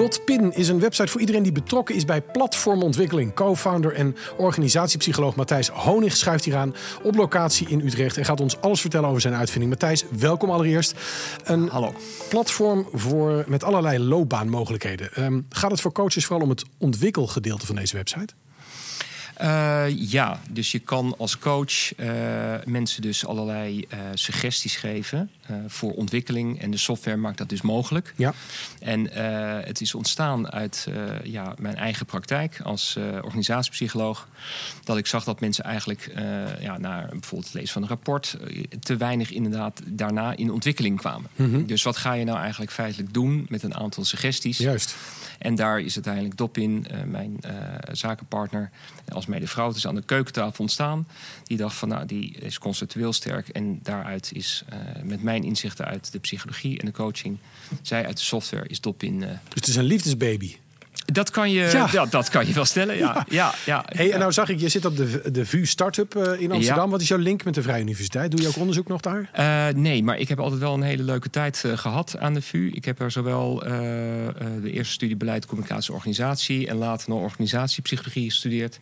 Dotpin is een website voor iedereen die betrokken is bij platformontwikkeling. Co-founder en organisatiepsycholoog Matthijs Honig schuift hier aan op locatie in Utrecht en gaat ons alles vertellen over zijn uitvinding. Matthijs, welkom allereerst. Een Hallo. platform voor, met allerlei loopbaanmogelijkheden. Ehm, gaat het voor coaches vooral om het ontwikkelgedeelte van deze website? Uh, ja, dus je kan als coach uh, mensen dus allerlei uh, suggesties geven voor ontwikkeling. En de software maakt dat dus mogelijk. Ja. En het is ontstaan uit ja, mijn eigen praktijk als organisatiepsycholoog. Dat ik zag dat mensen eigenlijk ja, naar bijvoorbeeld het lezen van een rapport... te weinig inderdaad daarna in ontwikkeling kwamen. Mm -hmm. Dus wat ga je nou eigenlijk feitelijk doen met een aantal suggesties? Juist. En daar is uiteindelijk Dopin, mijn zakenpartner... als mede vrouw, het is aan de keukentafel ontstaan. Die dacht van, nou, die is conceptueel sterk. En daaruit is uh, met mijn inzichten uit de psychologie en de coaching... zij uit de software is Dopin... Uh, dus het is een liefdesbaby? Dat kan je, ja. ja. dat kan je wel stellen, ja. ja. ja, ja hey, en nou zag ik, je zit op de, de VU Startup uh, in Amsterdam. Wat is jouw link met de Vrije Universiteit? Doe je ook onderzoek nog daar? Uh, nee, maar ik heb altijd wel een hele leuke tijd uh, gehad aan de VU. Ik heb er zowel de eerste studie beleid, communicatie, organisatie... en later nog organisatiepsychologie gestudeerd.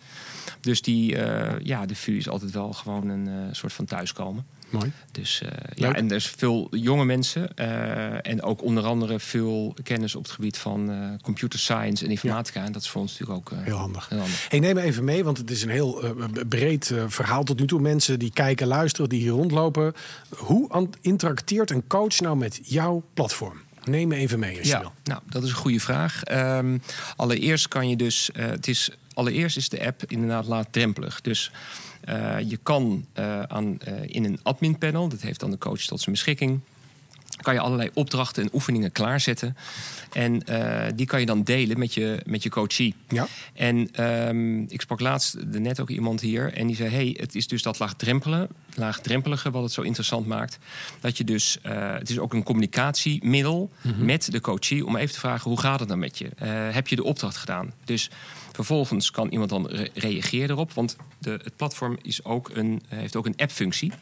Dus die, ja, de VU is altijd wel gewoon een soort van thuiskomen. Mooi. Dus uh, ja, en er is veel jonge mensen uh, en ook onder andere veel kennis op het gebied van uh, computer science en informatica. Ja. En dat is voor ons natuurlijk ook heel handig. Heel handig. Hey, neem me even mee, want het is een heel breed verhaal tot nu toe. Mensen die kijken, luisteren, die hier rondlopen. Hoe interacteert een coach nou met jouw platform? Neem me even mee als ja, je wil. Nou, dat is een goede vraag. Um, allereerst kan je dus, het is, allereerst is de app inderdaad laagdrempelig. Dus je kan uh, aan, uh, in een admin panel, dat heeft dan de coach tot zijn beschikking, kan je allerlei opdrachten en oefeningen klaarzetten. En die kan je dan delen met je, met je coachie. Ja. En um, ik sprak laatst net ook iemand hier en die zei: hey, het is dus dat laagdrempelige, laagdrempelige wat het zo interessant maakt. Dat je dus, het is ook een communicatiemiddel mm -hmm. met de coachie om even te vragen: hoe gaat het dan met je? heb je de opdracht gedaan? Dus Vervolgens kan iemand dan re reageren erop. Want de, het platform is ook een, heeft ook een app-functie.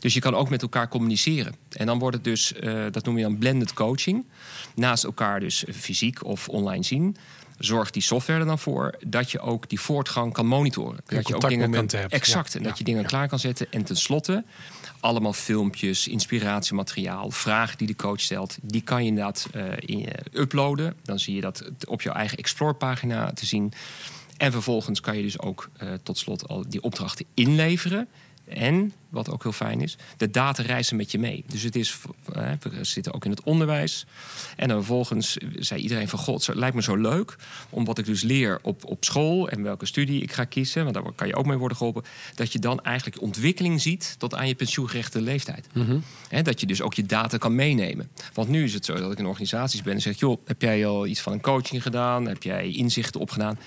Dus je kan ook met elkaar communiceren. En dan wordt het dus, uh, dat noem je dan blended coaching. Naast elkaar dus fysiek of online zien. Zorgt die software er dan voor dat je ook die voortgang kan monitoren. Ja, dat je ook dingen kan, hebt. Exact. Ja, en dat je dingen klaar kan zetten. En tenslotte allemaal filmpjes, inspiratiemateriaal, vragen die de coach stelt. Die kan je inderdaad uh, in, uh, uploaden. Dan zie je dat op jouw eigen Explore-pagina te zien. En vervolgens kan je dus ook uh, tot slot al die opdrachten inleveren. En, wat ook heel fijn is, de data reizen met je mee. Dus het is, we zitten ook in het onderwijs. En dan vervolgens zei iedereen van... God, het lijkt me zo leuk om wat ik dus leer op, op school... en welke studie ik ga kiezen, want daar kan je ook mee worden geholpen... dat je dan eigenlijk ontwikkeling ziet tot aan je pensioengerechte leeftijd. Mm -hmm. He, dat je dus ook je data kan meenemen. Want nu is het zo dat ik in organisaties ben en zeg... joh, heb jij al iets van een coaching gedaan? Heb jij inzichten opgedaan?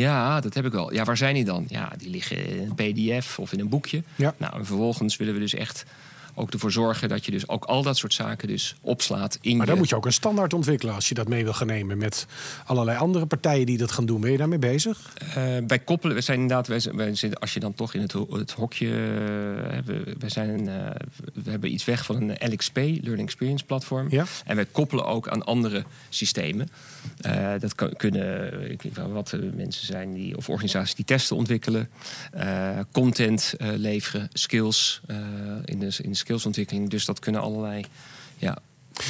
Ja, dat heb ik wel. Ja, waar zijn die dan? Ja, die liggen in een pdf of in een boekje. Ja. Nou, en vervolgens willen we dus echt ook ervoor zorgen dat je dus ook al dat soort zaken dus opslaat in Maar dan je... moet je ook een standaard ontwikkelen als je dat mee wil gaan nemen met allerlei andere partijen die dat gaan doen. Ben je daarmee bezig? Uh, wij koppelen, we zijn inderdaad, wij, wij zitten, als je dan toch in het, het hokje, uh, we, zijn uh, we hebben iets weg van een LXP, Learning Experience Platform. Ja. En wij koppelen ook aan andere systemen. Dat kan, kunnen ik weet wel wat mensen zijn die, of organisaties die testen ontwikkelen, content leveren, skills in de, in de skillsontwikkeling. Dus dat kunnen allerlei. Ja,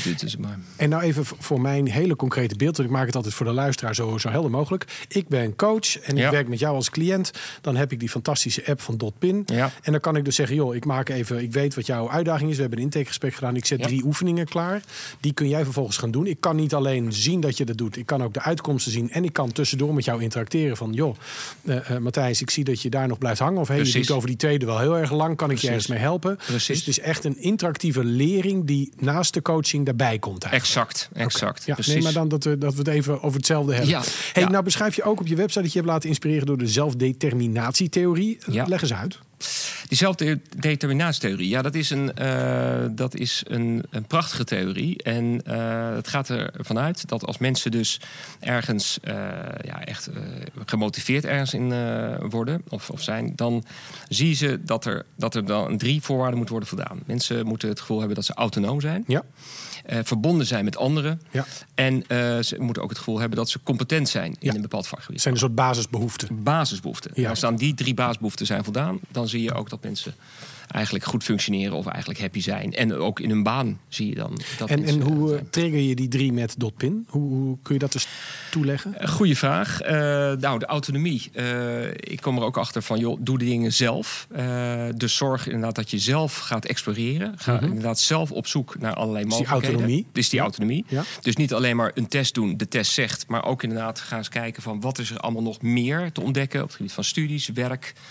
dit is maar. En nou even voor mijn hele concrete beeld. Ik maak het altijd voor de luisteraar zo, zo helder mogelijk. Ik ben coach en Ja. ik werk met jou als cliënt. Dan heb ik die fantastische app van Dotpin. Ja. En dan kan ik dus zeggen, joh, ik maak even, ik weet wat jouw uitdaging is. We hebben een intakegesprek gedaan. Ik zet Ja. drie oefeningen klaar. Die kun jij vervolgens gaan doen. Ik kan niet alleen zien dat je dat doet. Ik kan ook de uitkomsten zien. En ik kan tussendoor met jou interacteren van, joh, eh, Matthijs, ik zie dat je daar nog blijft hangen. Of hey, je Precies. doet over die tweede wel heel erg lang. Kan ik je ergens mee helpen? Precies. Dus het is echt een interactieve lering die naast de coaching daarbij komt eigenlijk. Exact, exact. Ja, Precies. nee, maar dan dat we, dat we het even over hetzelfde hebben. Ja, Hey, ja. Nou beschrijf je ook op je website dat je hebt laten inspireren door de zelfdeterminatietheorie. Leg eens uit. Die zelfdeterminatietheorie, ja, dat is een, uh, dat is een, een prachtige theorie. En uh, het gaat ervan uit dat als mensen dus ergens uh, ja, echt gemotiveerd ergens in worden of, of zijn, dan zien ze dat er, dat er dan drie voorwaarden moeten worden voldaan. Mensen moeten het gevoel hebben dat ze autonoom zijn. Ja. Verbonden zijn met anderen. Ja. En ze moeten ook het gevoel hebben dat ze competent zijn in een bepaald vakgebied. Zijn een soort basisbehoeften. Basisbehoeften. Ja. Als dan die drie basisbehoeften zijn voldaan, dan zie je ook dat mensen eigenlijk goed functioneren of eigenlijk happy zijn. En ook in hun baan zie je dan dat En, en hoe uh, trigger je die drie met dotpin? Hoe, hoe kun je dat dus toeleggen? Goeie vraag. Uh, nou, de autonomie. Uh, ik kom er ook achter van, joh, doe de dingen zelf. dus zorg inderdaad dat je zelf gaat exploreren. Ga Mhm. inderdaad zelf op zoek naar allerlei mogelijkheden. autonomie. Dus die autonomie. Ja. Dus niet alleen maar een test doen, de test zegt, maar ook inderdaad gaan eens kijken van wat is er allemaal nog meer te ontdekken op het gebied van studies, werk, eh,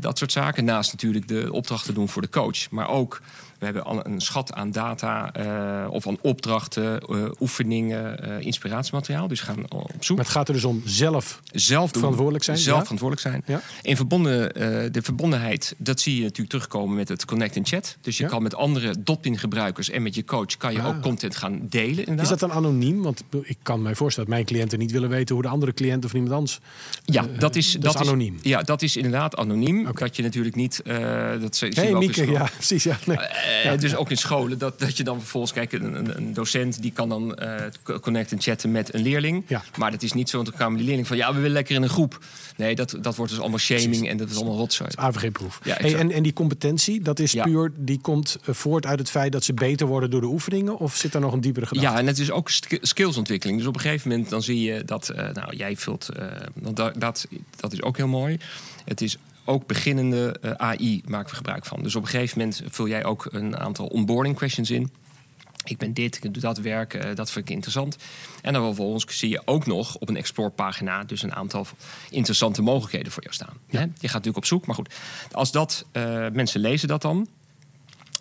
dat soort zaken. Naast natuurlijk de opdrachten doen voor de coach, maar ook we hebben al een schat aan data eh, of aan opdrachten, eh, oefeningen, eh, inspiratiemateriaal. Dus we gaan op zoek. Maar het gaat er dus om zelf. zelf doen. verantwoordelijk zijn, Zelf ja. verantwoordelijk zijn. Ja. In verbonden, de verbondenheid, dat zie je natuurlijk terugkomen met het Connect and Chat. Dus je Ja. kan met andere Dotpin-gebruikers en met je coach kan je Ah. ook content gaan delen. Inderdaad. Is dat dan anoniem? Want ik kan me voorstellen dat mijn cliënten niet willen weten hoe de andere cliënt of iemand anders. Ja, dat is, dat is anoniem. ja, dat is inderdaad anoniem. Dat je natuurlijk niet. dat zie Hé, je ook in Mieke, ja, precies. Ja, nee. Eh, Dus ook in scholen, dat, dat je dan vervolgens, kijk, een, een- docent die kan dan eh, co- connecten en chatten met een leerling. Ja. Maar dat is niet zo, want dan kwamen die leerling van, ja, we willen lekker in een groep. Nee, dat, dat wordt dus allemaal shaming en dat is allemaal rotzooi. AVG-proef. Ja, hey, en, en die competentie, dat is Ja. puur, die komt eh, voort uit het feit dat ze beter worden door de oefeningen? Of zit daar nog een diepere gedachte? Ja, en het is ook sk- skillsontwikkeling. Dus op een gegeven moment dan zie je dat, nou, jij vult, want dat, dat, dat is ook heel mooi. Het is ook beginnende eh, AI maken we gebruik van. Dus op een gegeven moment vul jij ook een aantal onboarding questions in. Ik ben dit, ik doe dat werk, eh, dat vind ik interessant. En dan vervolgens zie je ook nog op een Explore-pagina... dus een aantal interessante mogelijkheden voor jou staan. Ja. Hè? Je gaat natuurlijk op zoek, maar goed. Als dat, eh, mensen lezen dat dan...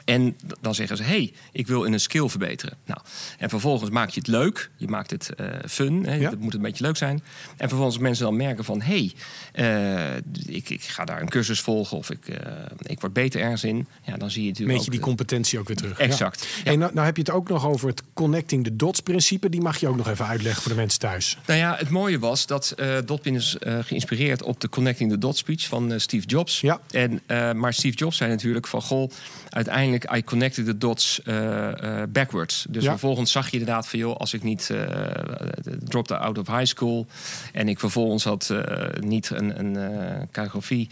En dan zeggen ze, hey, ik wil in een skill verbeteren. Nou, en vervolgens maak je het leuk. Je maakt het eh, fun. Hè, Ja. Het moet een beetje leuk zijn. En vervolgens mensen dan merken van... hey, eh, ik, ik ga daar een cursus volgen... of ik, eh, ik word beter ergens in. Ja, dan zie je natuurlijk Meet je die competentie ook weer terug. Exact, Ja. ja. Hey, nou, nou heb je het ook nog over het connecting the dots principe. Die mag je ook nog even uitleggen voor de mensen thuis. Nou ja, het mooie was dat Dotpin is geïnspireerd op de Connecting the Dots speech van Steve Jobs. Ja. En, maar Steve Jobs zei natuurlijk van, goh, uiteindelijk I connected the dots eh, eh, backwards. Dus Ja. vervolgens zag je inderdaad van, joh, als ik niet eh dropte out of high school en ik vervolgens had niet een, een cartografie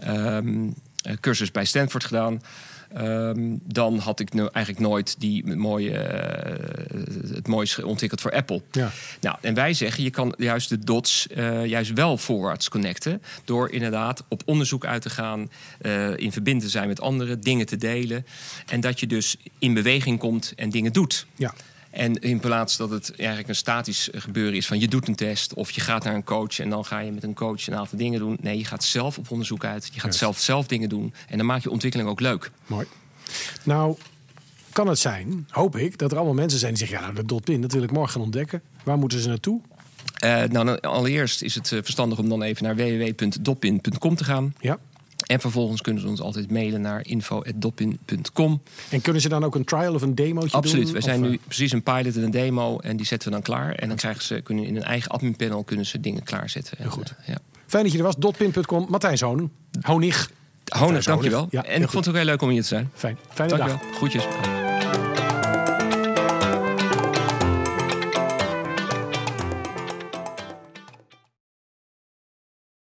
ehm, eh, cursus bij Stanford gedaan. ehm, dan had ik nu eigenlijk nooit die mooie, het mooiste ontwikkeld voor Apple. Ja. Nou, en wij zeggen, je kan juist de dots eh, juist wel voorwaarts connecten. Door inderdaad op onderzoek uit te gaan, eh, in verbinding te zijn met anderen, dingen te delen. En dat je dus in beweging komt en dingen doet. Ja. En in plaats dat het eigenlijk een statisch gebeuren is van je doet een test of je gaat naar een coach en dan ga je met een coach een aantal dingen doen. Nee, je gaat zelf op onderzoek uit. Je gaat zelf zelf dingen doen. En dan maak je ontwikkeling ook leuk. Mooi. Nou, kan het zijn, hoop ik, dat er allemaal mensen zijn die zeggen... ja, nou, dat dotpin, dat wil ik morgen gaan ontdekken. Waar moeten ze naartoe? Eh, nou, allereerst is het eh, verstandig om dan even naar www.dopin.com te gaan. Ja. En vervolgens kunnen ze ons altijd mailen naar info.dopin.com. En kunnen ze dan ook een trial of een demootje doen? Absoluut. We zijn Of, eh, nu precies een pilot en een demo en die zetten we dan klaar. En dan krijgen ze, kunnen in hun eigen admin panel kunnen ze dingen klaarzetten. En, goed. ja. Fijn dat je er was. Dotpin.com. Matthijs Honing. Honig. Honig, dankjewel. Ja, en ik vond het ook heel leuk om hier te zijn. Fijn. Fijne dag. Groetjes.